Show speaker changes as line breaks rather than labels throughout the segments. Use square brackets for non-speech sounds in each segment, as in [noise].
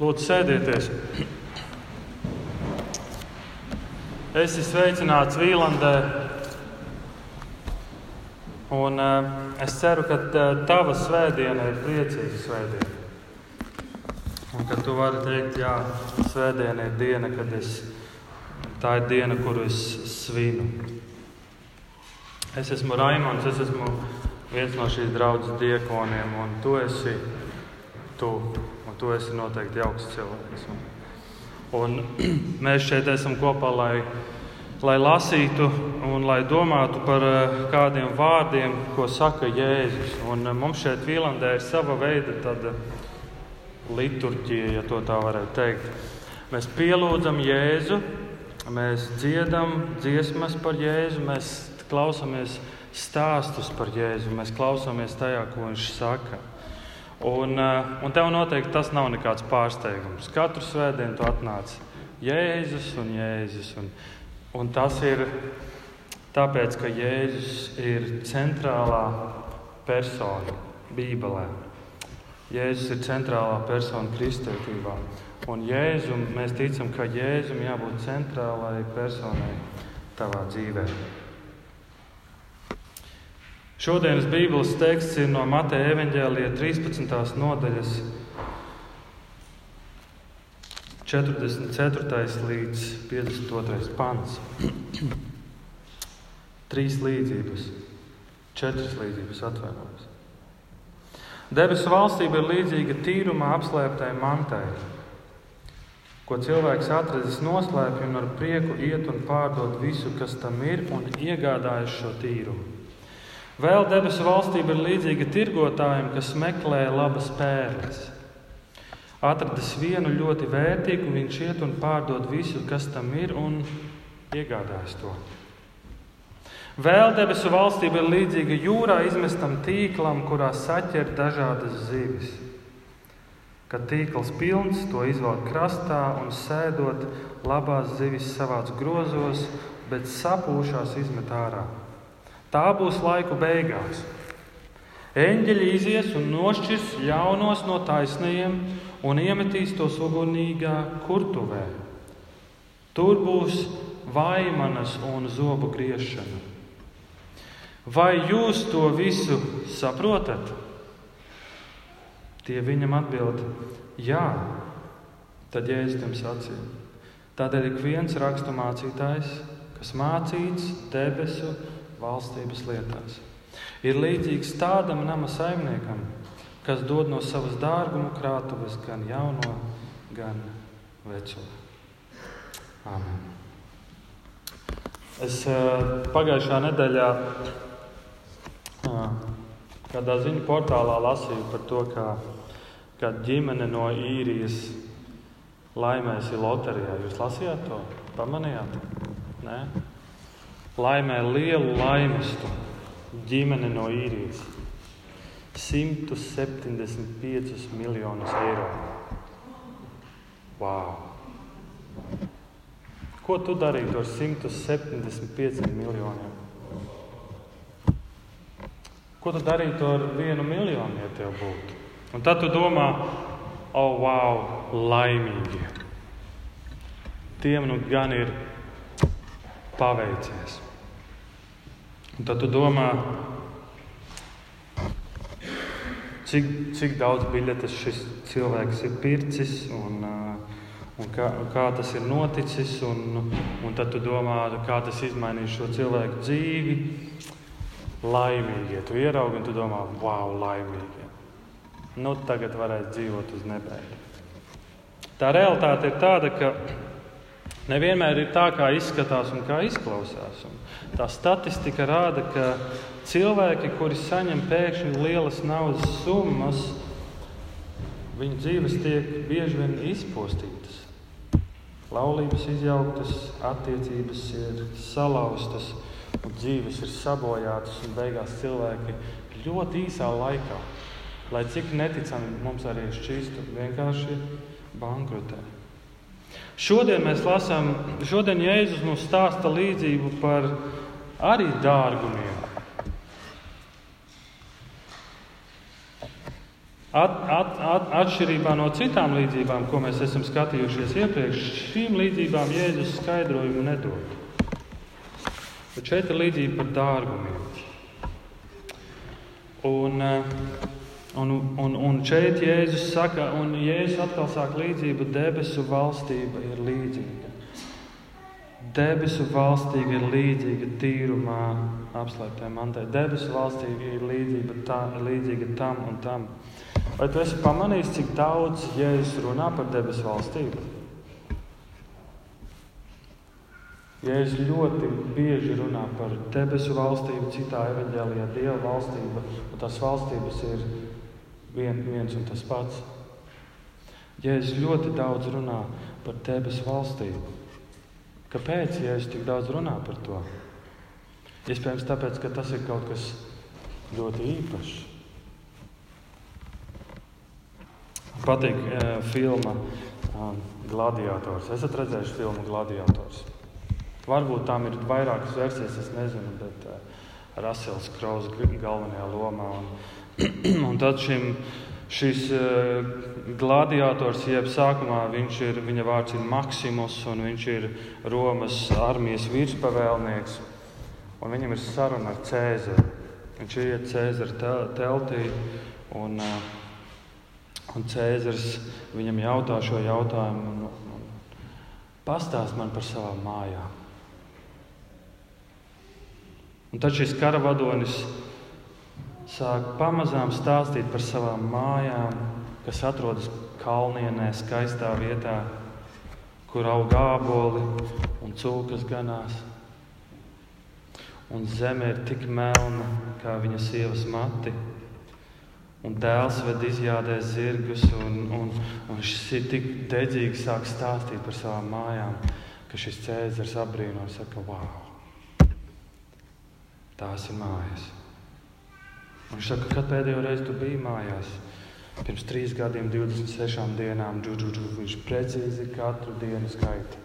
Lūdzu, sēdieties! Es esmu sveicināts Vīlandē, un uh, es ceru, ka uh, tava svētdiena ir priecīga svētdiena. Un ka tu vari teikt, jā, svētdiena ir diena, kad es, tā ir diena, kuru es svinu. Es esmu Raimons, es esmu viens no šīs draudzes diekoniem, un tu esi tu, un tu esi noteikti jauks cilvēks. Un, un [clears throat] mēs šeit esam kopā, lai, lai lasītu un lai domātu par eh, kādiem vārdiem, ko saka Jēzus. Un eh, mums šeit Vīlandē ir sava veida tāda liturģija, ja tā varētu teikt. Mēs pielūdzam Jēzu, mēs dziedam dziesmas par Jēzu, mēs klausāmies stāstus par Jēzu, mēs klausāmies tajā, ko viņš saka. Un, eh, un tev noteikti tas nav nekāds pārsteigums. Katru svētdienu tu atnāc Jēzus un Jēzus. Un, un tas ir tāpēc, ka Jēzus ir centrālā persona Bībelē. Jēzus ir centrālā persona kristietībā. Un Jēzum, mēs ticam, ka Jēzum jābūt centrālai personai tavā dzīvēm. Šodienas Bībeles teksts ir no Mateja evaņģēlīja 13. nodaļas, 44. līdz 52. pants. Trīs līdzības, četras līdzības atvainojas. Debesu valstība ir līdzīga tīrumā apslēptai mantai, ko cilvēks atradis noslēpj un ar prieku iet un pārdod visu, kas tam ir, un iegādājas šo tīrumu. Vēl debesu valstība ir līdzīga tirgotājiem, kas meklē labas pērles. Atradis vienu ļoti vērtīgu, viņš iet un pārdod visu, kas tam ir, un iegādājas to. Vēl debesu valstība ir līdzīga jūrā izmestam tīklam, kurā saķer dažādas zivis. Kad tīkls pilns, to izvelk krastā un sēdot, labās zivis savāc grozos, bet sapūšās izmet ārā. Tā būs laiku beigās. Eņģeļi izies un nošķirs ļaunos no taisnajiem un iemetīs tos ugunīgā kurtuvē. Tur būs vaimanas un zobu griešana. Vai jūs to visu saprotat? Tie viņam atbild, jā, tad jēzus tam sacīja. Tādēļ ik viens raksturmācītājs, kas mācīts debesu valstības lietās. Ir līdzīgs tādam nama saimniekam, kas dod no savas dārguma krātuves gan jauno, gan veco. Amen. Es uh, pagājušā nedēļā uh, kādā ziņu portālā lasīju par to, kā, kā ģimene no īrijas laimēs loterijā. Jūs lasījāt to? Pamanījāt? Nē? Laimē lielu laimestu ģimene no īrijas. 175 miljonus eiro. Wow! Ko tu darītu ar 175 miljoniem? Ko tu darītu ar vienu miljonu, ja tev būtu? Un tad tu domā, oh, wow, laimīgi. Tiem nu gan ir paveicies. Un tad tu domā, cik, cik daudz biļetes šis cilvēks ir pircis un, un kā, kā tas ir noticis. Un, un tad tu domā, kā tas izmainīs šo cilvēku dzīvi. Laimīgi, ja tu ieraugi un tu domā, wow, laimīgi. Nu, tagad varēs dzīvot uz nebēdi. Tā realitāte ir tāda, ka Nevienmēr ir tā, kā izskatās un kā izklausās. Un tā statistika rāda, ka cilvēki, kuri saņem pēkšņi lielas naudas summas, viņu dzīves tiek bieži vien izpostītas. Laulības izjauktas, attiecības ir salauztas, dzīves ir sabojātas, un beigās cilvēki ļoti īsā laikā, lai cik neticami mums arī šķistu, vienkārši bankrotē. Šodien mēs lasām, šodien Jēzus mums stāsta līdzību par arī dārgumiem. At, at, at, atšķirībā no citām līdzībām, ko mēs esam skatījušies iepriekš, šīm līdzībām Jēzus skaidrojumu nedod. Bet šeit ir līdzība par dārgumiem. Un, eh, un, un, un šeit Jēzus saka, un Jēzus atkal sāk līdzību, debesu valstība ir līdzīga. Debesu valstība ir līdzīga tīrumā apslēptā mantai. Debesu valstība ir līdzīga, tā, līdzīga tam un tam. Vai tu esi pamanījis, cik daudz Jēzus runā par debesu valstību? Jēzus ļoti bieži runā par debesu valstību, citā evanģēlijā Dieva valstība, un tās valstības ir vien, viens un tas pats. Jēzus ļoti daudz runā par debesu valstību. Kāpēc Jēzus tik daudz runā par to? Iespējams, tāpēc, ka tas ir kaut kas ļoti īpašs. patīk uh, filma uh, Gladiators. Esat redzējuši filmu Gladiators? Varbūt tam ir vairākas versijas, es nezinu, bet uh, Rasels Kraus galvenajā lomā. Un, [clears throat] un tad šim, šis uh, gladiators, jeb sākumā viņš ir, viņa vārds ir Maksimus, un viņš ir Romas armijas virspavēlnieks. Un viņam ir saruna ar Cēzaru. Viņš iet Cēzara teltī un uh, Un Cēzars viņam jautā šo jautājumu, un, un pastāst man par savām mājām. Un tad šis karavadonis sāk pamazām stāstīt par savām mājām, kas atrodas kalnienē, skaistā vietā, kur aug āboli un cūkas ganās. Un zeme ir tik melna kā viņa sievas mati Un dēls ved izjādē zirgus, un, un, un šis ir tik dedzīgi sāk stāstīt par savām mājām, ka šis cēzars apbrīno un saka, wow, tās ir mājas. Viņš saka, kad pēdējo reizi tu biji mājās? Pirms trīs gadiem, 26 dienām, džu, džu, džu, viņš precīzi katru dienu skaita,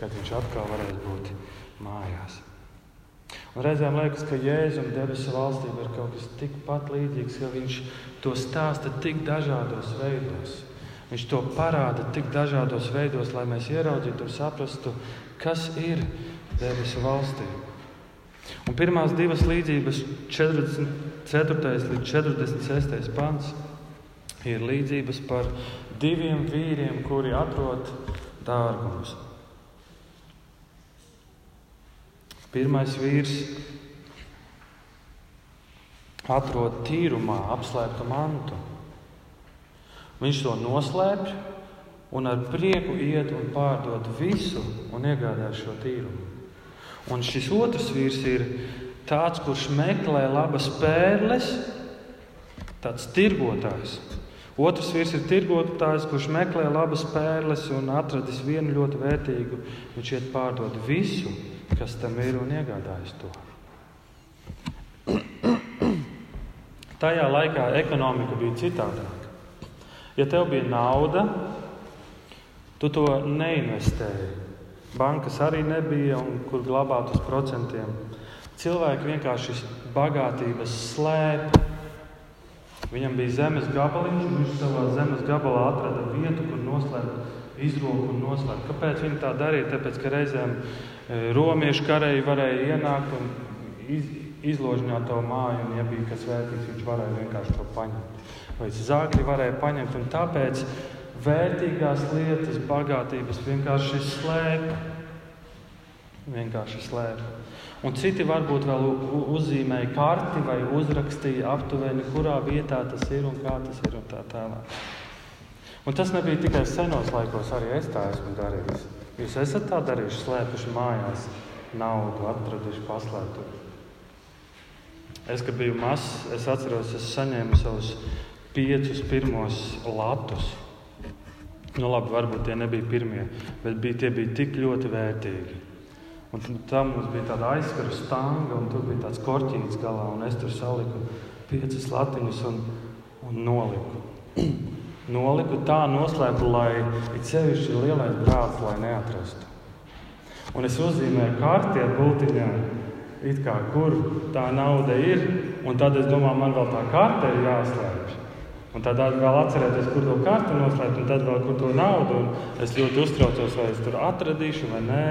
kad viņš atkal varēs būt mājās. Un reizēm liekas, ka Jēzus debesu valstība ir kaut kas tikpat līdzīgs, ka viņš to stāsta tik dažādos veidos. Viņš to parāda tik dažādos veidos, lai mēs ieraudzītu un saprastu, kas ir debesu valstība. Un pirmās divas līdzības, 44. līdz 46. pants, ir līdzības par diviem vīriem, kuri atrod dārgumus. Pirmais vīrs atrod tīrumā apslēptu mantu. Viņš to noslēpj un ar prieku iet un pārdod visu un iegādājas šo tīrumu. Un šis otrs vīrs ir tāds, kurš meklē labas pērles, tāds tirgotājs. Otrs vīrs ir tirgotājs, kurš meklē labas pērles un atradis vienu ļoti vērtīgu. Viņš iet pārdot visu, kas tam ir un iegādājas to. [clears throat] Tajā laikā ekonomika bija citādāka. Ja tev bija nauda, tu to neinvestēji. Bankas arī nebija, un kur glabāt uz procentiem. Cilvēki vienkārši bagātības slēpa. Viņam bija zemes gabaliņš, viņš savā zemes gabalā atrada vietu, kur noslēpt izroku un noslēpt. Kāpēc viņi tā darīja? Tāpēc, ka reizēm e, romiešu karēji varēja ienākt un iz, izložņāt to māju, un, ja bija kas vērtīgs, viņš varēja vienkārši to paņemt. Vai zāģi varēja paņemt, un tāpēc vērtīgās lietas, bagātības vienkārši slēpa. Vienkārši slēpa. Un citi varbūt vēl uzzīmēja karti vai uzrakstīja aptuveni, kurā vietā tas ir un kā tas ir un tā tālāk. Un tas nebija tikai senos laikos, arī es tā esmu darījis. Jūs esat tā darījuši, slēpuši mājās naudu, atraduši paslēptu. Es, kad biju mazs, es atceros, es saņēmu savus piecus pirmos latus. Nu, labi, varbūt tie nebija pirmie, bet bija, tie bija tik ļoti vērtīgi. Un tam mums bija tāda aizskara stanga, un tur bija tāds korķītis galā, un es tur saliku piecas latiņas un, un noliku. [clears throat] noliku tā noslēpu, lai it sevišķi lielais brālis, lai neatrastu. Un es uzzīmēju bultiņām it kā, kur tā nauda ir. Un tad es domāju, man vēl tā kārta ir jāslēpj. Un tad vēl atcerēties, kur to kartu noslēpt, un tad vēl kur to naudu. Un es ļoti uztraucos, vai es tur atradīšu vai nē.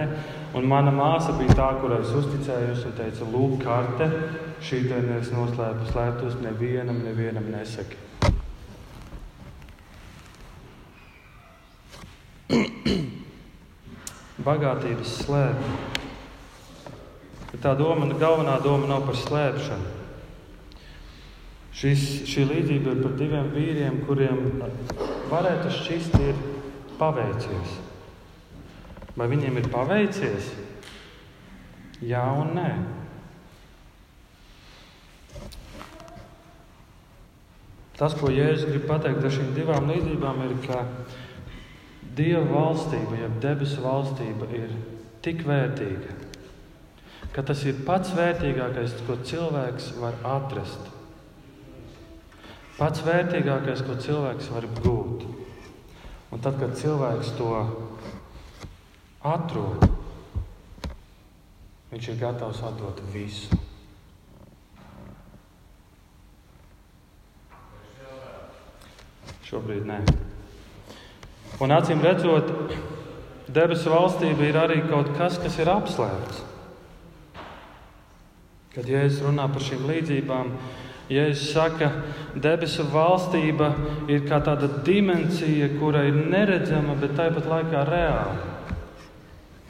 Un mana māsa bija tā, kurai es uzticējos un teica, lūk, karte, šī te nevis noslēpta, slēptus nevienam, nevienam nesaki. [clears throat] Bagātības slēpta. Tā doma, galvenā doma nav par slēpšanu. Šis, šī līdzība ir par diviem vīriem, kuriem varētu šķist, ir paveicies. Vai viņiem ir paveicies? Jā un nē. Tas, ko Jēzus grib pateikt ar šīm divām līdzībām, ir, ka Dieva valstība, jeb debesu valstība, ir tik vērtīga, ka tas ir pats vērtīgākais, ko cilvēks var atrast. Pats vērtīgākais, ko cilvēks var gūt. Un tad, kad cilvēks to atrod, viņš ir gatavs atdot visu. Šobrīd nē. Un acīm redzot, debesu valstība ir arī kaut kas, kas ir apslēpts. Kad Jēzus runā par šīm līdzībām, Jēzus saka, debesu valstība ir kā tāda dimensija, kura ir neredzama, bet tāpat laikā reāla.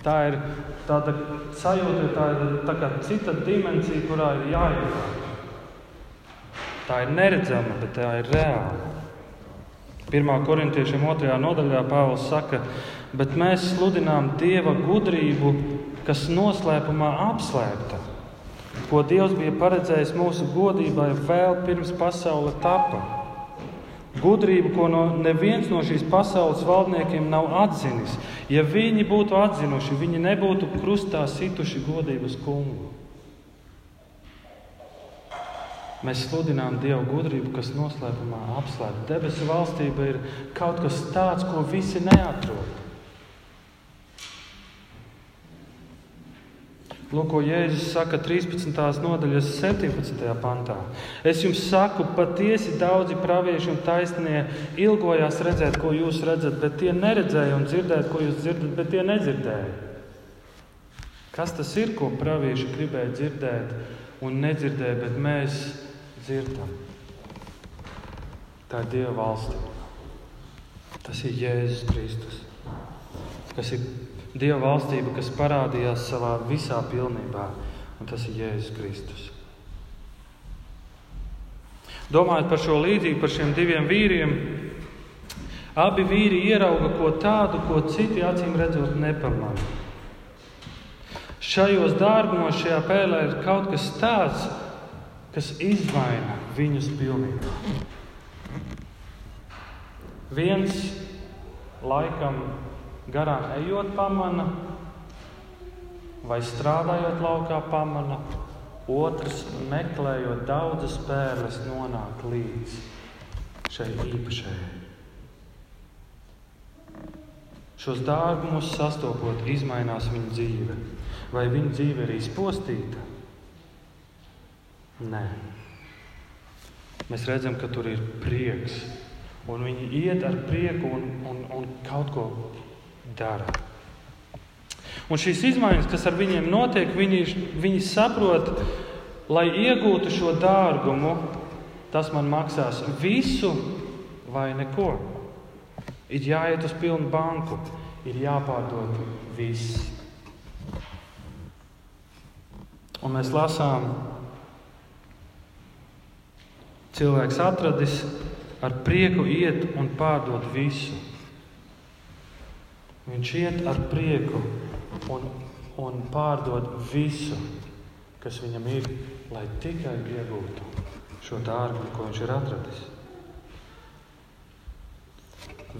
Tā ir tāda sajūta, tā ir tā kā cita dimensija, kurā ir jājūt. Tā ir neredzama, bet tā ir reāla. Pirmā korintiešiem otrajā nodaļā Pāvils saka, bet mēs sludinām Dieva gudrību, kas noslēpumā apslēpta ko Dievs bija paredzējis mūsu godībai vēl pirms pasaule tapa. Gudrību, ko no neviens no šīs pasaules valdniekiem nav atzinis. Ja viņi būtu atzinuši, viņi nebūtu krustā situši godības kungu. Mēs sludinām Dieva gudrību, kas noslēpumā apslēpta. Debesu valstība ir kaut kas tāds, ko visi neatrod. Lūk, ko Jēzus saka 13. nodaļas 17. pantā. Es jums saku, patiesi daudzi pravieši un taisnie ilgojās redzēt, ko jūs redzat, bet tie neredzēja, un dzirdēt, ko jūs dzirdat, bet tie nedzirdēja. Kas tas ir, ko pravieši gribēja dzirdēt un nedzirdēja, bet mēs dzirdam? Tā ir Dieva valsts. Tas ir Jēzus Kristus, kas ir Dieva valstība, kas parādījās savā visā pilnībā, un tas ir Jēzus Kristus. Domājot par šo līdzību, par šiem diviem vīriem, abi vīri ierauga ko tādu, ko citi acīm redzot nepamanā. Šajos dārgumos, šajā pēlē ir kaut kas tāds, kas izmaina viņus pilnībā. Viens laikam garām ejot, pamana, vai strādājot laukā, pamana, otrs meklējot daudzas pērles, nonāk līdz šai īpašajai. Šos dārgumus sastopot, izmainās viņa dzīve. Vai viņa dzīve ir izpostīta? Nē. Mēs redzam, ka tur ir prieks. Un viņi iet ar prieku un, un, un kaut ko dara. Un šīs izmaiņas, kas ar viņiem notiek, viņi, viņi saprot, lai iegūtu šo dārgumu, tas man maksās visu vai neko. Ir jāiet uz pilnu banku, ir jāpārdod viss. Un mēs lasām, cilvēks atradis ar prieku iet un pārdot visu. Viņš iet ar prieku un, un pārdod visu, kas viņam ir, lai tikai iegūtu šo dārgu, ko viņš ir atradis.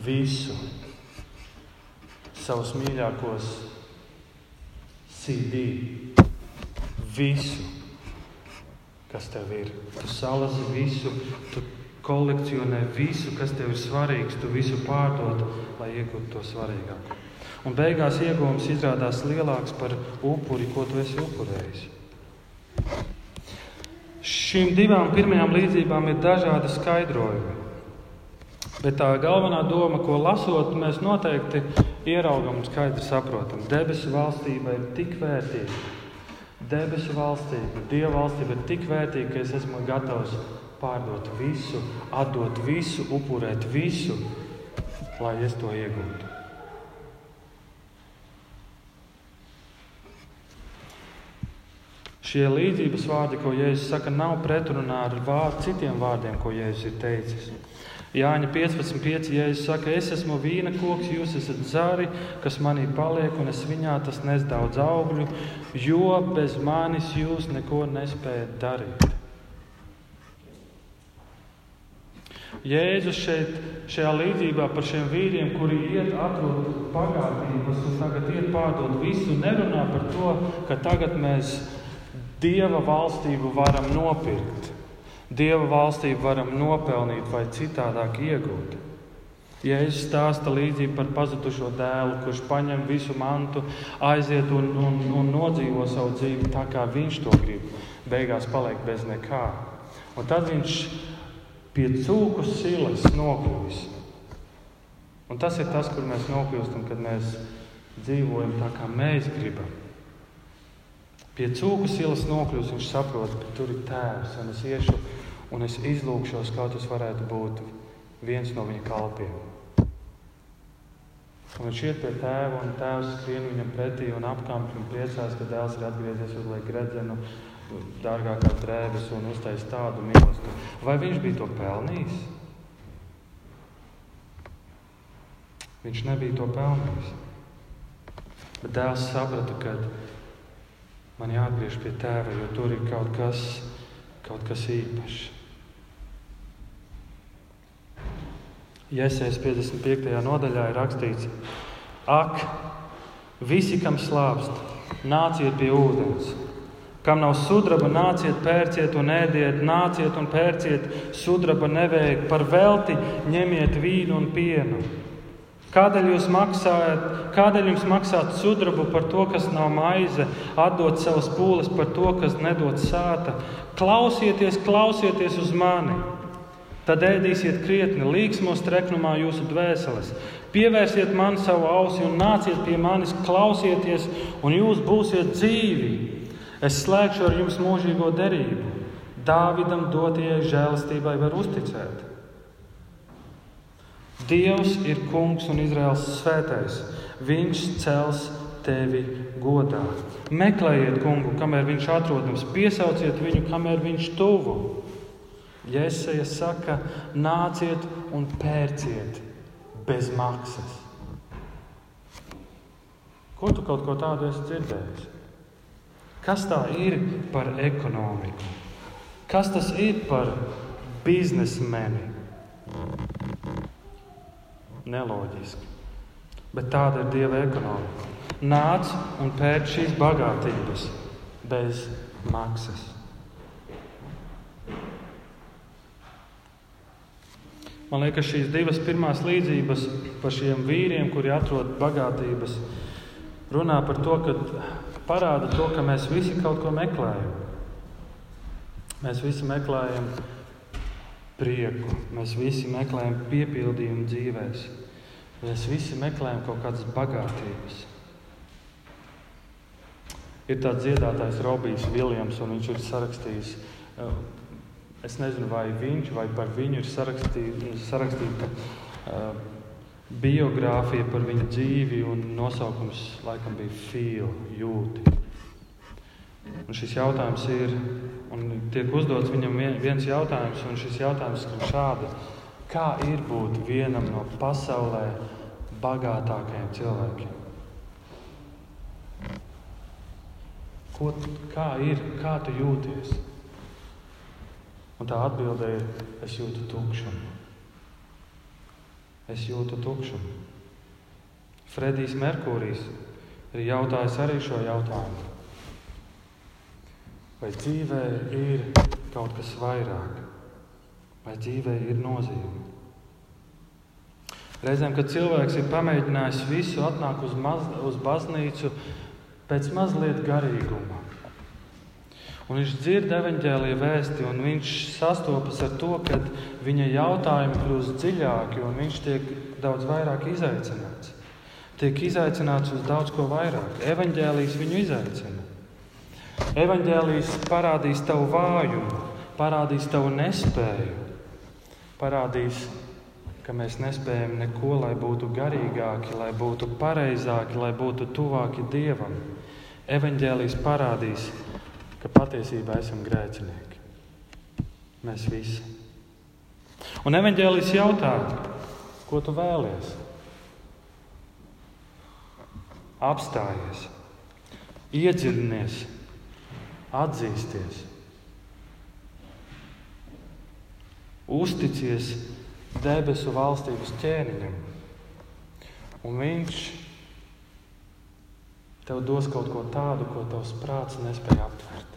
Visu savus mīļākos CD, visu, kas tev ir. Tu salasi visu, tu kolekcionē visu, kas tev ir svarīgs, tu visu pārdod, lai iegūtu to svarīgāko. Un beigās iegūms izrādās lielāks par upuri, ko tu esi upurējis. Šīm divām pirmajām līdzībām ir dažādi skaidrojumi. Bet tā galvenā doma, ko lasot, mēs noteikti ieraugam un skaidri saprotam. Debesu valstība ir tik vērtīga. Debesu valstība, Dieva valstība ir tik vērtīga, ka es esmu gatavs pārdot visu, atdot visu, upurēt visu, lai es to iegūtu. Šie līdzības vārdi, ko Jēzus saka, nav pretrunā ar vārdu, citiem vārdiem, ko Jēzus ir teicis. Jāņa 15.5. Jēzus saka, es esmu vīna koks, jūs esat zari, kas manī paliek, un es viņā tas nes daudz augļu, jo bez manis jūs neko nespējat darīt. Jēzus šeit, šajā līdzībā par šiem vīriem, kuri iet atrod bagātības un tagad iet pārdot visu, nerunā par to, ka tagad mēs Dieva valstību varam nopirkt, Dieva valstību varam nopelnīt vai citādāk iegūt. Jēzus stāsta līdzību par pazudušo dēlu, kurš paņem visu mantu, aiziet un, un, un nodzīvo savu dzīvi tā, kā viņš to grib. Beigās paliek bez nekā. Un tad viņš pie cūku silas nokļūst. Un tas ir tas, kur mēs nokļūstam, kad mēs dzīvojam tā, kā mēs gribam. Pie cūku silas nokļūst, viņš saprot, ka tur ir tēvs, un es iešu un es izlūkšos, kā tas varētu būt viens no viņa kalpiem. Un viņš iet pie tēva, un tēvs skrien viņam pretī un apkamp un priecās, ka dēls ir atgriezies uz laiku redzenu, dārgākās drēbes un uztais tādu mīlestību. Vai viņš bija to pelnījis? Viņš nebija to pelnījis. Bet dēls saprata, ka man jāatgriež pie tēva, jo tur ir kaut kas, kaut kas īpašs. Iesēs 55. nodaļā ir rakstīts, ak, visi, kam slāpst, nāciet pie ūdens. Kam nav sudraba, nāciet, pērciet un ēdiet, nāciet un pērciet sudraba nevajag, par velti ņemiet vīnu un pienu Kādēļ jūs maksājat, kādēļ jums maksāt sudrabu par to, kas nav maize, atdot savas pūles par to, kas nedod sāta? Klausieties, klausieties uz mani! Tad ēdīsiet krietni, līksmos treknumā jūsu dvēseles. Pievērsiet man savu ausi un nāciet pie manis, klausieties, un jūs būsiet dzīvi. Es slēgšu ar jums mūžīgo derību. Dāvidam dotajai žēlastībai var uzticēt. Dievs ir kungs un Izraels svētais. Viņš cels tevi godā. Meklējiet kungu, kamēr viņš atrodas, piesauciet viņu, kamēr viņš tuvu. Jēzus saka, nāciet un pērciet bez maksas. Ko tu kaut ko tādu esi dzirdējis? Kas tā ir par ekonomiku? Kas tas ir par biznesmeni? Neloģiski. Bet tāda ir Dieva ekonomika. Nāc un pēc šīs bagātības bez maksas. Man liekas, šīs divas pirmās līdzības par šiem vīriem, kuri atrod bagātības, runā par to, ka parāda to, ka mēs visi kaut ko meklējam. Mēs visi meklējam prieku. Mēs visi meklējam piepildījumu dzīvēm. Mēs visi meklējam kaut kādas bagātības. Ir tāds dziedātājs Robijs Viljams, un viņš ir sarakstījis, eh, es nezinu, vai viņš vai par viņu ir sarakstīta uh, biogrāfija par viņa dzīvi, un nosaukums laikam bija Feel, jūti. Un šis jautājums ir, Un tiek uzdots viņam viens jautājums, un šis jautājums skan šādi: Kā ir būt vienam no pasaulē bagātākajiem cilvēkiem? Ko, kā ir, kā tu jūties? Un tā atbilde ir: Es jūtu tukšumu. Es jūtu tukšumu. Fredijs Merkūrijs ir jautājis arī šo jautājumu. Vai dzīvē ir kaut kas vairāk, vai dzīvē ir nozīme? Reizēm, kad cilvēks ir pamēģinājis visu, atnāk uz, maz, uz baznīcu pēc mazliet garīguma. Un viņš dzird evaņģēlīja vēsti, un viņš sastopas ar to, ka viņa jautājumi kļūst dziļāki, un viņš tiek daudz vairāk izaicināts. Tiek izaicināts uz daudz ko vairāk. Evaņģēlījis viņu izaicina. Evaņģēlījis parādīs tavu vājumu, parādīs tavu nespēju, parādīs, ka mēs nespējam neko, lai būtu garīgāki, lai būtu pareizāki, lai būtu tuvāki Dievam. Evaņģēlījis parādīs, ka patiesībā esam grēcinieki. Mēs visi. Un evanģēlis jautā, ko tu vēlies? Apstājies, iedziļinies, atzīsties, uzticies debesu valstības ķēniņam, un viņš tev dos kaut ko tādu, ko tavs prāts nespēja aptvert.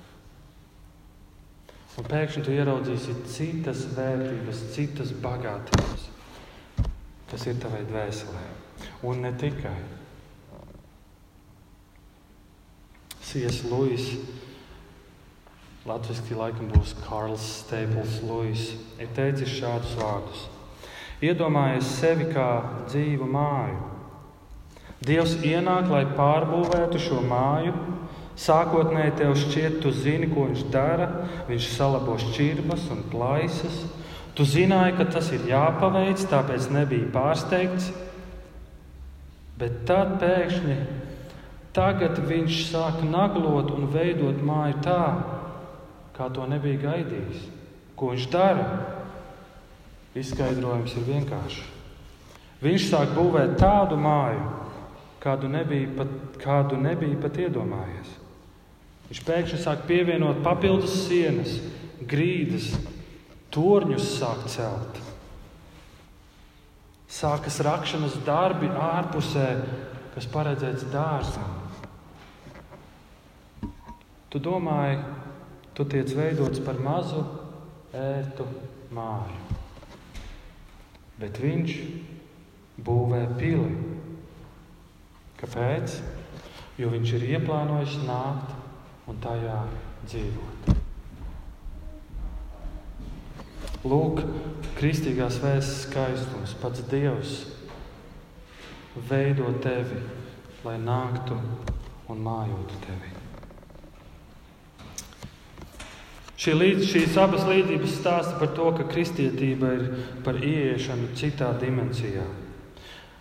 Un pēkšņi tu ieraudzīsi citas vērtības, citas bagātības, kas ir tavai dvēselē. Un ne tikai. C.S. Lewis, Latvijas laikam būs Karls Staples Lewis, ir teicis šādus vārdus: Iedomājies sevi kā dzīvu māju. Dievs ienāk, lai pārbūvētu šo māju, Sākotnēji tev šķiet, tu zini, ko viņš dara. Viņš salabo šķirbas un plaisas. Tu zināji, ka tas ir jāpaveic, tāpēc nebija pārsteigts. Bet tad pēkšņi tagad viņš sāk naglot un veidot māju tā, kā to nebija gaidījis. Ko viņš dara? Izskaidrojums ir vienkāršs. Viņš sāk būvēt tādu māju, kādu nebija pat, kādu nebija pat iedomājies. Viņš pēkšņi sāk pievienot papildus sienas, grīdas, torņus sāk celt. Sākas rakšanas darbi ārpusē, kas paredzēts dārzam. Tu domāji, tu tiec veidots par mazu, ērtu māju. Bet viņš būvē pili. Kāpēc? Jo viņš ir ieplānojis nākt un tajā dzīvot. Lūk, kristīgās vēstures skaistums, pats Dievs veido tevi, lai nāktu un mājotu tevi. Šī līdz, šīs abas līdzības stāsta par to, ka kristietība ir par ieiešanu citā dimensijā.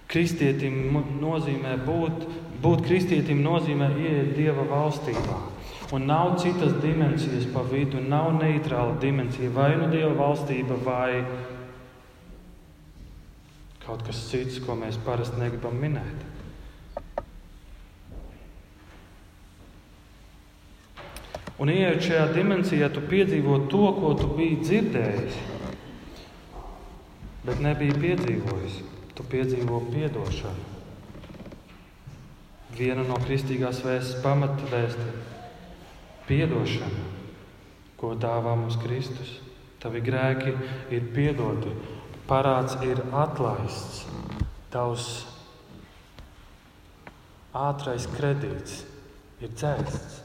Kristietim nozīmē būt, būt kristietim nozīmē ieiet Dieva valstībā. Un nav citas dimensijas pa vidu, nav neitrāla dimensija. Vai nu Dieva valstība, vai kaut kas cits, ko mēs parasti negribam minēt. Un, ieejot šajā dimensijā, tu piedzīvo to, ko tu biji dzirdējis, bet nebija piedzīvojis. Tu piedzīvo atdošanu. Viena no kristīgās vēstures pamatvēstures Piedošana, ko dāvā mums Kristus. Tavi grēki ir piedoti, parāds ir atlaists, tavs ātrais kredīts ir dzēsts.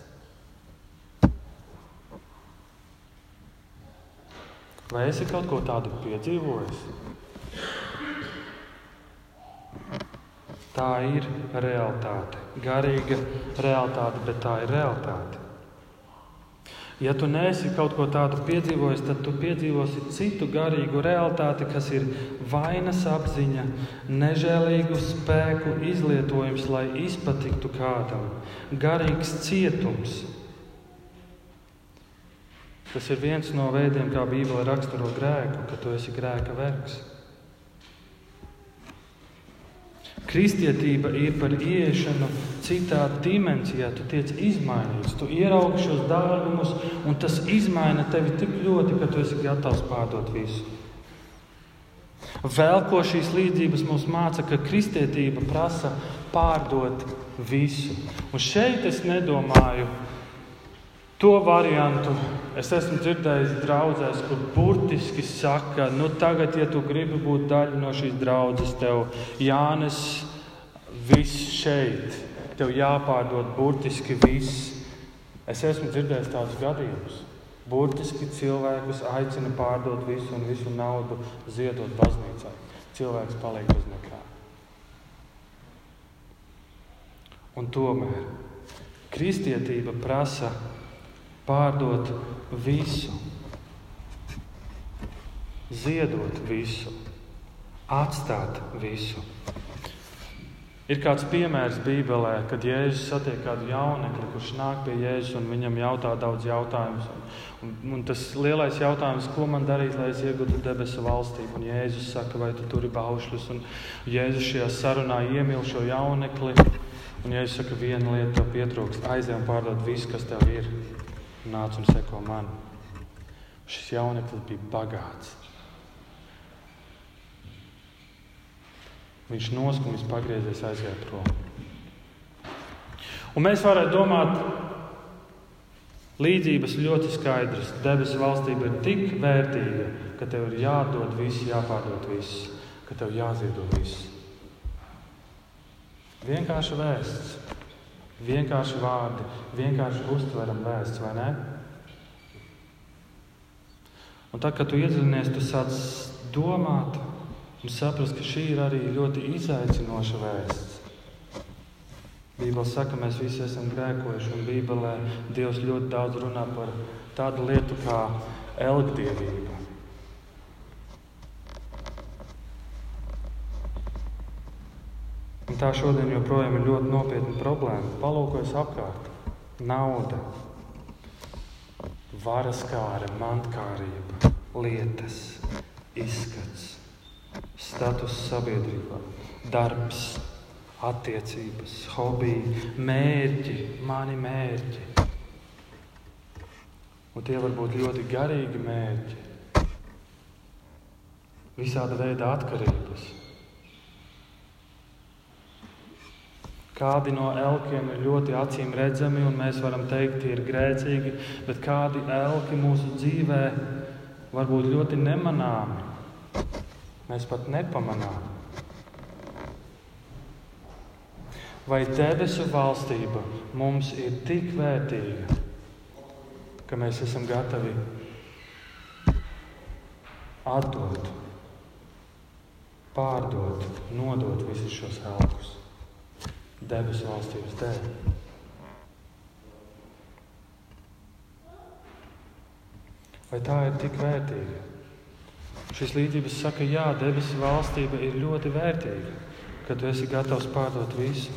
Vai esi kaut ko tādu piedzīvojis? Tā ir realitāte. Garīga realitāte, bet tā ir realitāte. Ja tu neesi kaut ko tādu piedzīvojis, tad tu piedzīvosi citu garīgu realitāti, kas ir vainas apziņa, nežēlīgu spēku izlietojums, lai izpatiktu kādam, garīgs cietums. Tas ir viens no veidiem, kā Bībele raksturo grēku, ka tu esi grēka vergs. Kristietība ir par ieiešanu citā dimensijā. Tu tiec izmainīts, tu ieraugi šos dārgumus, un tas izmaina tevi tik ļoti, ka tu esi gatavs pārdot visu. Vēl ko šīs līdzības mums māca, ka kristietība prasa pārdot visu. Un šeit es nedomāju to variantu. Es esmu dzirdējis draudzēs, kur burtiski saka, nu tagad, ja tu gribi būt daļa no šīs draudzes, tev jānes viss šeit. Tev jāpārdod burtiski viss. Es esmu dzirdējis tādus gadījumus. Burtiski cilvēkus aicina pārdot visu un visu naudu ziedot baznīcai. Cilvēks paliek bez nekā. Un tomēr kristietība prasa pārdot visu, ziedot visu, atstāt visu. Ir kāds piemērs Bībelē, kad Jēzus satiek kādu jaunekli, kurš nāk pie Jēzus un viņam jautā daudz jautājumus. Un, un, un tas lielais jautājums, ko man darīt, lai es iegūtu debesu valstību? Un Jēzus saka, vai tu turi baušļus? Un Jēzus šajā sarunā iemīl šo jaunekli. Un Jēzus saka, viena lieta tev pietrūkst, aizej un pārdod visu, kas tev ir. Nāc un seko man. Šis jauneklis bija bagāts. Viņš noskumis, pagriezies, aizgāja prom. Un mēs varētu domāt, līdzības ļoti skaidras. Debesu valstība ir tik vērtīga, ka tev ir jādod viss, jāpārdod viss, ka tev jāziedo viss. Vienkārši vēsts, vienkārši vārdi, vienkārši uztveram vēsts, vai ne? Un tad, kad tu iedziļinies, tu sāc domāt, un saprast, ka šī ir arī ļoti izaicinoša vēsts. Bībeli saka, mēs visi esam grēkojuši, un Bībelē Dievs ļoti daudz runā par tādu lietu kā elgdievība. Un tā šodien joprojām ir ļoti nopietna problēma. Palūkojas apkārt. Nauda, varas kāra, mantkārība, lietas, izskats status sabiedrībā, darbs, attiecības, hobiji, mērķi, mani mērķi. Un tie var būt ļoti garīgi mērķi, visāda veida atkarības. Kādi no elkiem ir ļoti acīm redzami, un mēs varam teikt, tie ir grēcīgi, bet kādi elki mūsu dzīvē var būt ļoti nemanāmi mēs pat nepamanām. Vai debesu valstība mums ir tik vērtīga, ka mēs esam gatavi atdot, pārdot, nodot visus šos elkus debesu valstības dēļ? Vai tā ir tik vērtīga? Šīs līdzības saka, jā, debesu valstība ir ļoti vērtīga, kad tu esi gatavs pārdot visu.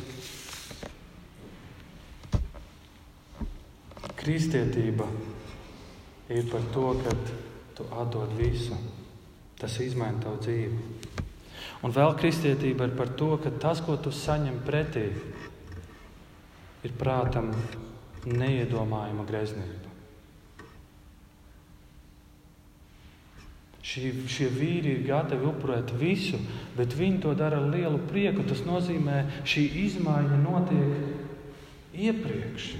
Kristietība ir par to, ka tu atdod visu. Tas izmaina tavu dzīvi. Un vēl kristietība ir par to, ka tas, ko tu saņem pretī, ir prātam neiedomājama greznība. Šie, šie vīri ir gatavi upurēt visu, bet viņi to dara ar lielu prieku. Tas nozīmē, ka šī izmaiņa notiek iepriekš.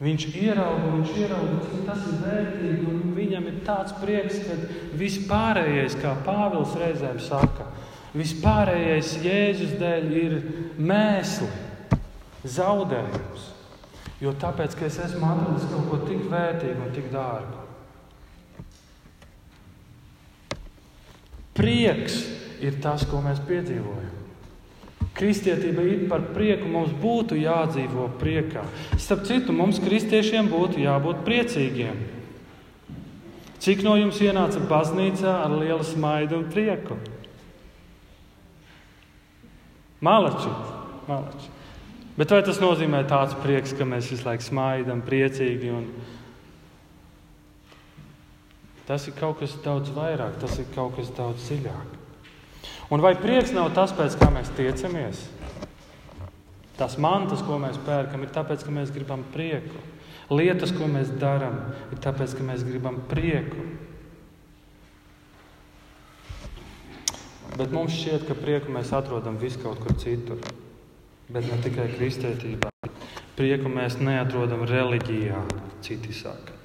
Viņš ierauga, viņš ierauga, cik tas ir vērtīgi, un viņam ir tāds prieks, ka vispārējais, kā Pāvils reizēm saka, vispārējais Jēzus dēļ ir mēsli, zaudējums. Jo tāpēc, ka es esmu atradis kaut ko tik vērtīgu un tik dārgu. Prieks ir tas, ko mēs piedzīvojam. Kristietība ir par prieku, mums būtu jādzīvo priekā. Starp citu, mums, kristiešiem, būtu jābūt priecīgiem. Cik no jums ienāca baznīcā ar lielu smaidu un prieku? Malači, malači. Bet vai tas nozīmē tāds prieks, ka mēs visu laiku smaidām, priecīgi un? Tas ir kaut kas daudz vairāk, tas ir kaut kas daudz dziļāk. Un vai prieks nav tas, pēc kā mēs tiecamies? Tās mantas, ko mēs pērkam, ir tāpēc, ka mēs gribam prieku. Lietas, ko mēs darām, ir tāpēc, ka mēs gribam prieku. Bet mums šķiet, ka prieku mēs atrodam vis kaut kur citur. Bet ne tikai kristietībā. Prieku mēs neatrodam reliģijā, citi saka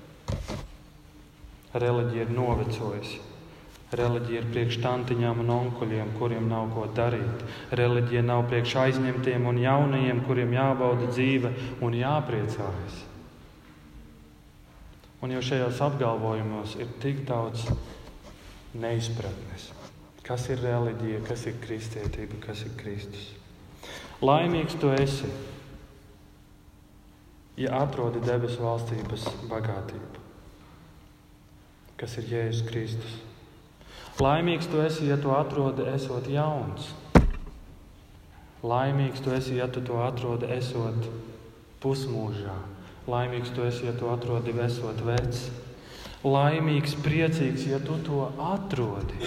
reliģija ir novecojusi. Reliģija ir priekš tantiņām un onkuļiem, kuriem nav ko darīt. Reliģija nav priekš aizņemtiem un jaunajiem, kuriem jābauda dzīve un jāpriecājas. Un jau šajos apgalvojumos ir tik daudz neizpratnes. Kas ir reliģija, kas ir kristietība, kas ir Kristus? Laimīgs tu esi, ja atrodi debesu valstības bagātību, kas ir Jēzus Kristus. Laimīgs tu esi, ja tu atrodi esot jauns. Laimīgs tu esi, ja tu to atrodi esot pusmūžā. Laimīgs tu esi, ja tu atrodi esot vecs. Laimīgs, priecīgs, ja tu to atrodi.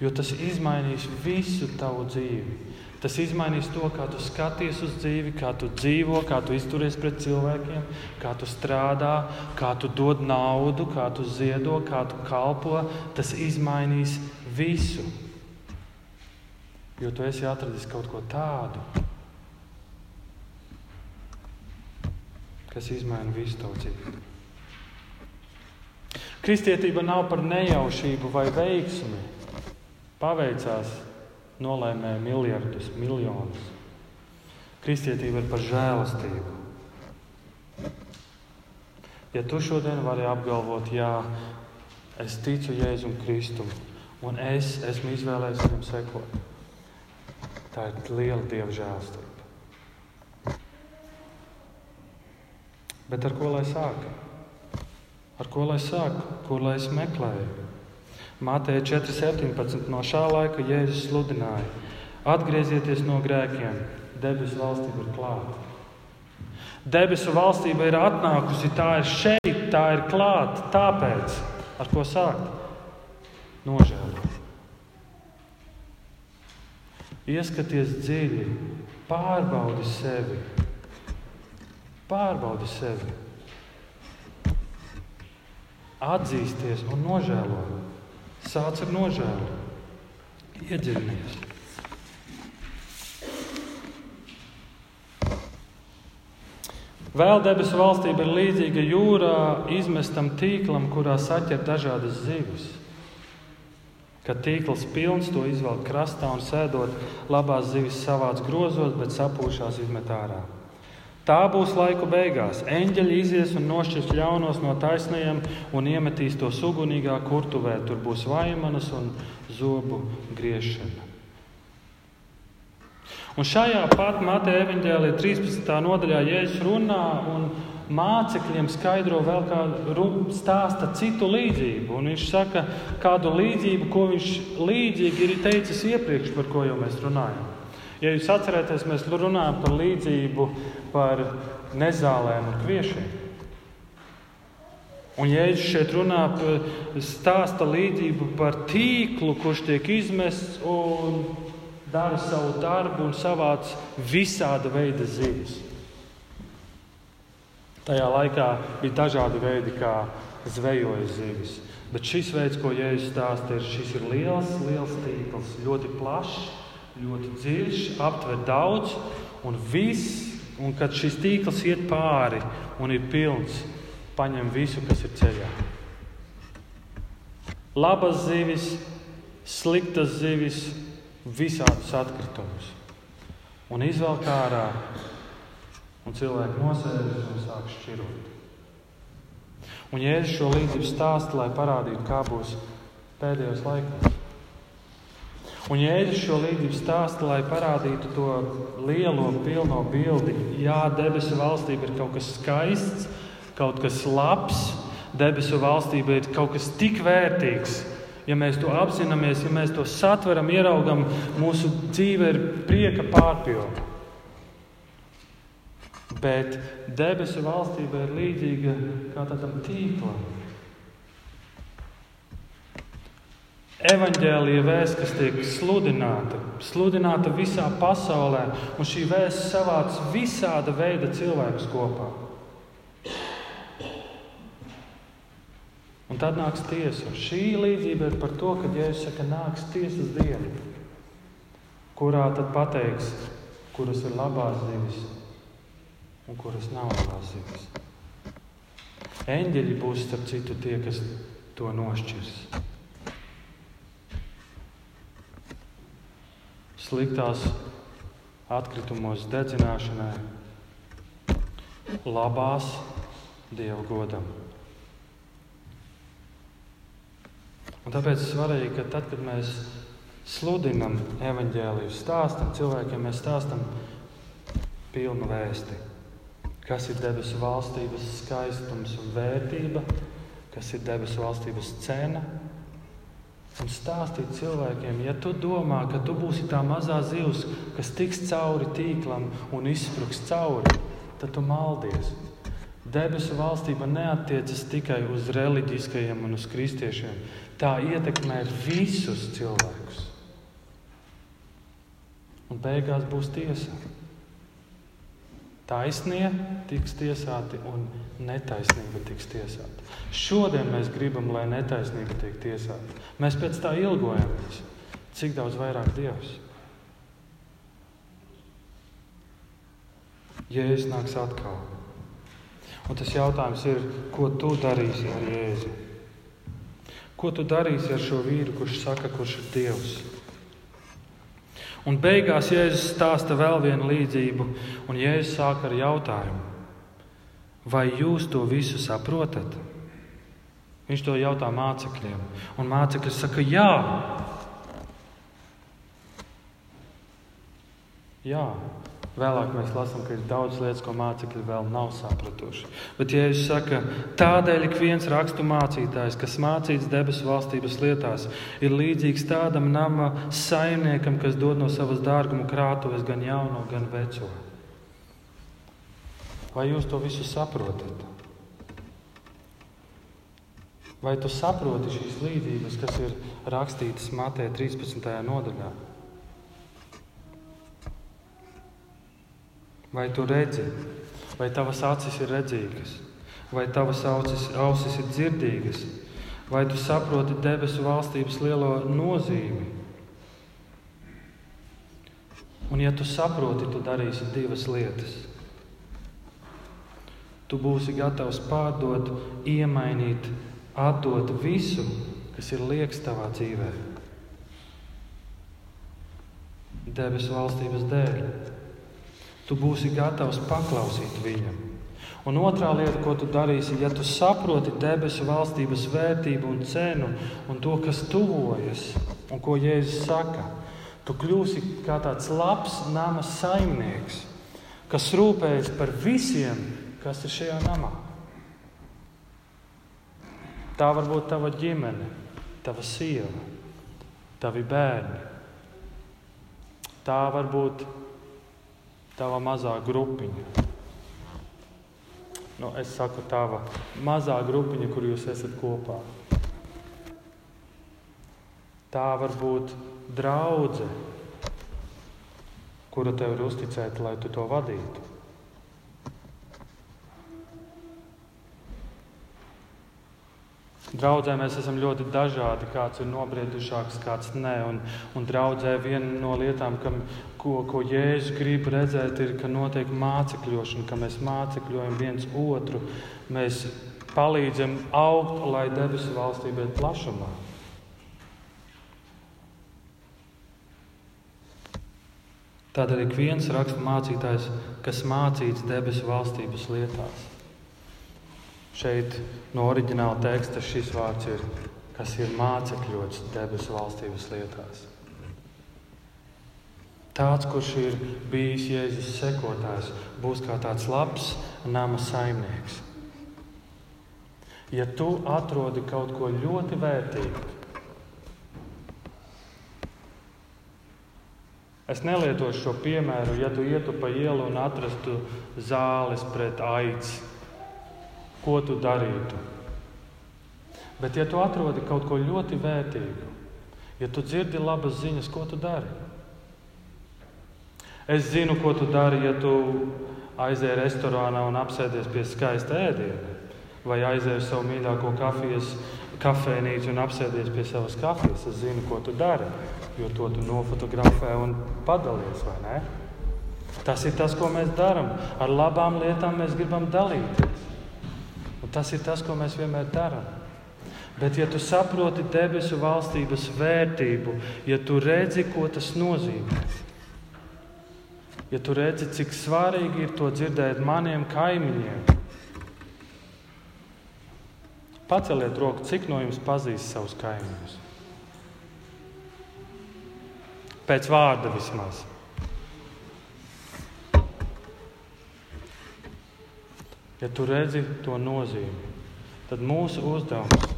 Jo tas izmainīs visu tavu dzīvi. Tas izmainīs to, kā tu skaties uz dzīvi, kā tu dzīvo, kā tu izturies pret cilvēkiem, kā tu strādā, kā tu dod naudu, kā tu ziedo, kā tu kalpo. Tas izmainīs visu. Jo tu esi atradis kaut ko tādu, kas izmaina visu tavu dzīvi. Kristietība nav par nejaušību vai veiksmi. Paveicās, nolaimēja miljardus, miljonus. Kristietība ir par žēlastību. Ja tu šodien vari apgalvot, jā, es ticu Jēzum Kristum, un es esmu izvēlējies viņam sekot, tā ir liela dieva žēlastība. Bet ar ko lai sākam? Ar ko lai sākam? Kur lai es meklēju? Mātei 4.17. No šā laika Jēzus sludināja: Atgriezieties no grēkiem, debesu valstība ir klāta. Debesu valstība ir atnākusi, tā ir šeit, tā ir klāta. Tāpēc ar ko sākt? Nožēlot. Ieskaties dziļi, pārbaudi sevi. Pārbaudi sevi. Atzīsties un nožēlot. Sāc ar nožēlu, iedziļinies. Vēl debesu valstība ir līdzīga jūrā izmestam tīklam, kurā saķer dažādas zivis. Kad tīkls pilns, to izvelk krastā un sēdot, labās zivis savāc grozos, bet sapūšās izmet ārā. Tā būs laiku beigās. Eņģeļi izies un nošķirs ļaunos no taisnajiem un iemetīs to ugunīgā kurtuvē. Tur būs vaimanas un zobu griešana. Un šajā pat Mateja evanģēlīja 13. nodaļā Jēzus runā un mācekļiem skaidro vēl kādu stāsta citu līdzību. Un viņš saka kādu līdzību, ko viņš līdzīgi ir teicis iepriekš, par ko jau mēs runājam. Ja jūs atceraties, mēs runājam par līdzību par nezālēm un kviešiem. Un Jēzus šeit runā par stāsta līdzību par tīklu, kurš tiek izmests un dara savu darbu un savāc visāda veida zivis. Tajā laikā bija dažādi veidi, kā zvejoja zivis. Bet šis veids, ko Jēzus stāsta, ir šis ir liels, liels tīkls, ļoti plašs ļoti dziļš, aptver daudz, un viss, un kad šis tīkls iet pāri un ir pilns, paņem visu, kas ir ceļā. Labas zivis, sliktas zivis, visādus atkritumus. Un izvelk ārā, un cilvēki nosēžas un sāk šķirot. Un Jēzus šo līdzību stāsta, lai parādītu, kā būs pēdējos laikos. Un Jēzus šo līdzību stāsta, lai parādītu to lielo, pilno bildi. Jā, debesu valstība ir kaut kas skaists, kaut kas labs. Debesu valstība ir kaut kas tik vērtīgs. Ja mēs to apzināmies, ja mēs to satveram, ieraugam, mūsu dzīve ir prieka pārpilna. Bet debesu valstība ir līdzīga kā tādam tīklam Evanģēlīja vēsts, kas tiek sludināta, sludināta visā pasaulē, un šī vēsts savāc visāda veida cilvēkus kopā. Un tad nāks tiesa. Šī līdzība ir par to, ka Jēzus saka, nāks tiesas diena, kurā tad pateiks, kuras ir labās zivis un kuras nav labās zivis. Eņģeļi būs starp citu tie, kas to nošķirs. Sliktās atkritumos dedzināšanai, labās dievu godam. Un tāpēc ir svarīgi, ka tad, kad mēs sludinam evaņģēliju, stāstam cilvēkiem, mēs stāstam pilnu vēsti. Kas ir debesu valstības skaistums un vērtība, kas ir debesu valstības cena. Un stāstīt cilvēkiem, ja tu domā, ka tu būsi tā mazā zivs, kas tiks cauri tīklam un izspruks cauri, tad tu maldies. Debesu valstība neatiecas tikai uz reliģiskajiem un uz kristiešiem. Tā ietekmē visus cilvēkus. Un beigās būs tiesa. Taisnie tiks tiesāti un netaisnība tiks tiesāta. Šodien mēs gribam, lai netaisnība tiek tiesāta. Mēs pēc tā ilgojamies. Cik daudz vairāk Dievs? Jēzus nāks atkal. Un tas jautājums ir, ko tu darīsi ar Jēzu? Ko tu darīsi ar šo vīru, kurš saka, kurš ir Dievs? Un beigās Jēzus stāsta vēl vienu līdzību, un Jēzus sāk ar jautājumu: Vai jūs to visu saprotat? Viņš to jautā mācekļiem, un mācekļi saka, jā. Jā, Vēlāk mēs lasām, ka ir daudz lietas, ko mācekļi vēl nav sapratuši. Bet, ja jūs sakat, tādēļ ik viens rakstu mācītājs, kas mācīts debesu valstības lietās, ir līdzīgs tādam nama saimniekam, kas dod no savas dārguma krātuves gan jauno, gan veco. Vai jūs to visu saprotat? Vai tu saproti šīs līdzības, kas ir rakstītas Mateja 13. nodaļā? Vai tu redzi, vai tavas acis ir redzīgas, vai tavas ausis, ausis ir dzirdīgas, vai tu saproti debesu valstības lielo nozīmi? Un, ja tu saproti, tu darīsi divas lietas. Tu būsi gatavs pārdot, iemainīt, atdot visu, kas ir liekas tavā dzīvē. Debesu valstības dēļ tu būsi gatavs paklausīt viņam. Un otrā lieta, ko tu darīsi, ja tu saproti debesu valstības vērtību un cenu un to, kas tuvojas un ko Jēzus saka, tu kļūsi kā tāds labs nama saimnieks, kas rūpējas par visiem, kas ir šajā namā. Tā var būt tava ģimene, tava sieva, tavi bērni. Tā var būt tava mazā grupiņa. Nu, es saku, tava mazā grupiņa, kur jūs esat kopā. Tā var būt draudzene, kura tev ir uzticēta, lai tu to vadītu. Draudzē mēs esam ļoti dažādi. Kāds ir nobriedušāks, kāds nē. Un, un draudzē viena no lietām, kam, ko, ko Jēzus grib redzēt, ir, ka notiek mācekļošana, ka mēs mācekļojam viens otru. Mēs palīdzam augt, lai debesu valstība ir plašumā. Tādēļ ik viens raksta mācītājs, kas mācīts debesu valstības lietās. Šeit no oriģināla teksta šis vārds ir, kas ir mācekļots debesu valstības lietās. Tāds, kurš ir bijis Jēzus sekotājs, būs kā tāds labs nama saimnieks. Ja tu atrodi kaut ko ļoti vērtīgu, es nelietošu šo piemēru, ja tu ietu pa ielu un atrastu zāles pret aici ko tu darītu. Bet, ja tu atrodi kaut ko ļoti vērtīgu, ja tu dzirdi labas ziņas, ko tu dari? Es zinu, ko tu dari, ja tu aizēji restorānā un apsēdies pie skaista ēdiena, vai aizēji savu mīļāko kafijas kafejnīcu un apsēdies pie savas kafijas. Es zinu, ko tu dari, jo to tu nofotografē un padalies, vai ne? Tas ir tas, ko mēs darām. Ar labām lietām mēs gribam dalīties. Un tas ir tas, ko mēs vienmēr darām. Bet, ja tu saproti debesu valstības vērtību, ja tu redzi, ko tas nozīmē, ja tu redzi, cik svarīgi ir to dzirdēt maniem kaimiņiem, paceliet roku, cik no jums pazīst savus kaimiņus. Pēc vārda vismaz. Ja tu redzi to nozīmi, tad mūsu uzdevums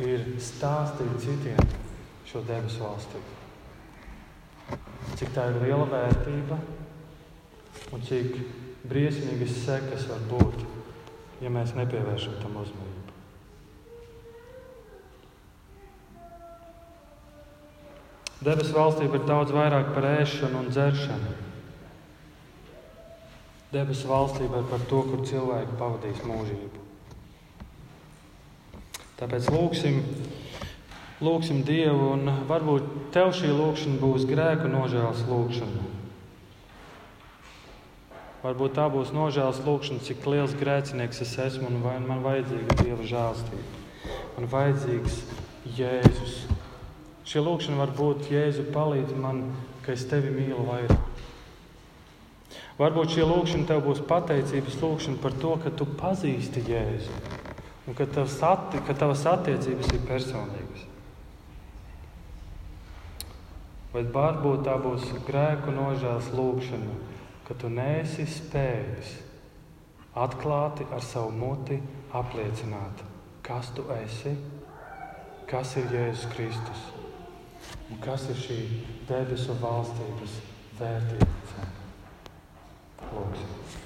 ir stāstīt citiem šo debesu valstību. Cik tā ir liela vērtība un cik briesmīgas sekas var būt, ja mēs nepievēršam tam uzmanību. Debesu valstība ir daudz vairāk par ēšanu un dzeršanu. Debesu valstība ir par to, kur cilvēki pavadīs mūžību. Tāpēc lūgsim, lūgsim Dievu, un varbūt tev šī lūkšana būs grēku nožēlas lūkšana. Varbūt tā būs nožēlas lūkšana, cik liels grēcinieks es esmu un vai man vajadzīga Dieva žēlstība. Man vajadzīgs Jēzus. Šī lūkšana var būt Jēzu palīdz man, ka es tevi mīlu vairāk. Varbūt šī lūkšana tev būs pateicības lūkšana par to, ka tu pazīsti Jēzu un ka tavas, atti, ka tavas attiecības ir personīgas. Vai varbūt tā būs grēku nožēlas lūkšana, ka tu neesi spējis atklāti ar savu muti apliecināt, kas tu esi, kas ir Jēzus Kristus un kas ir šī debesu valstības vērtība. Lūksim.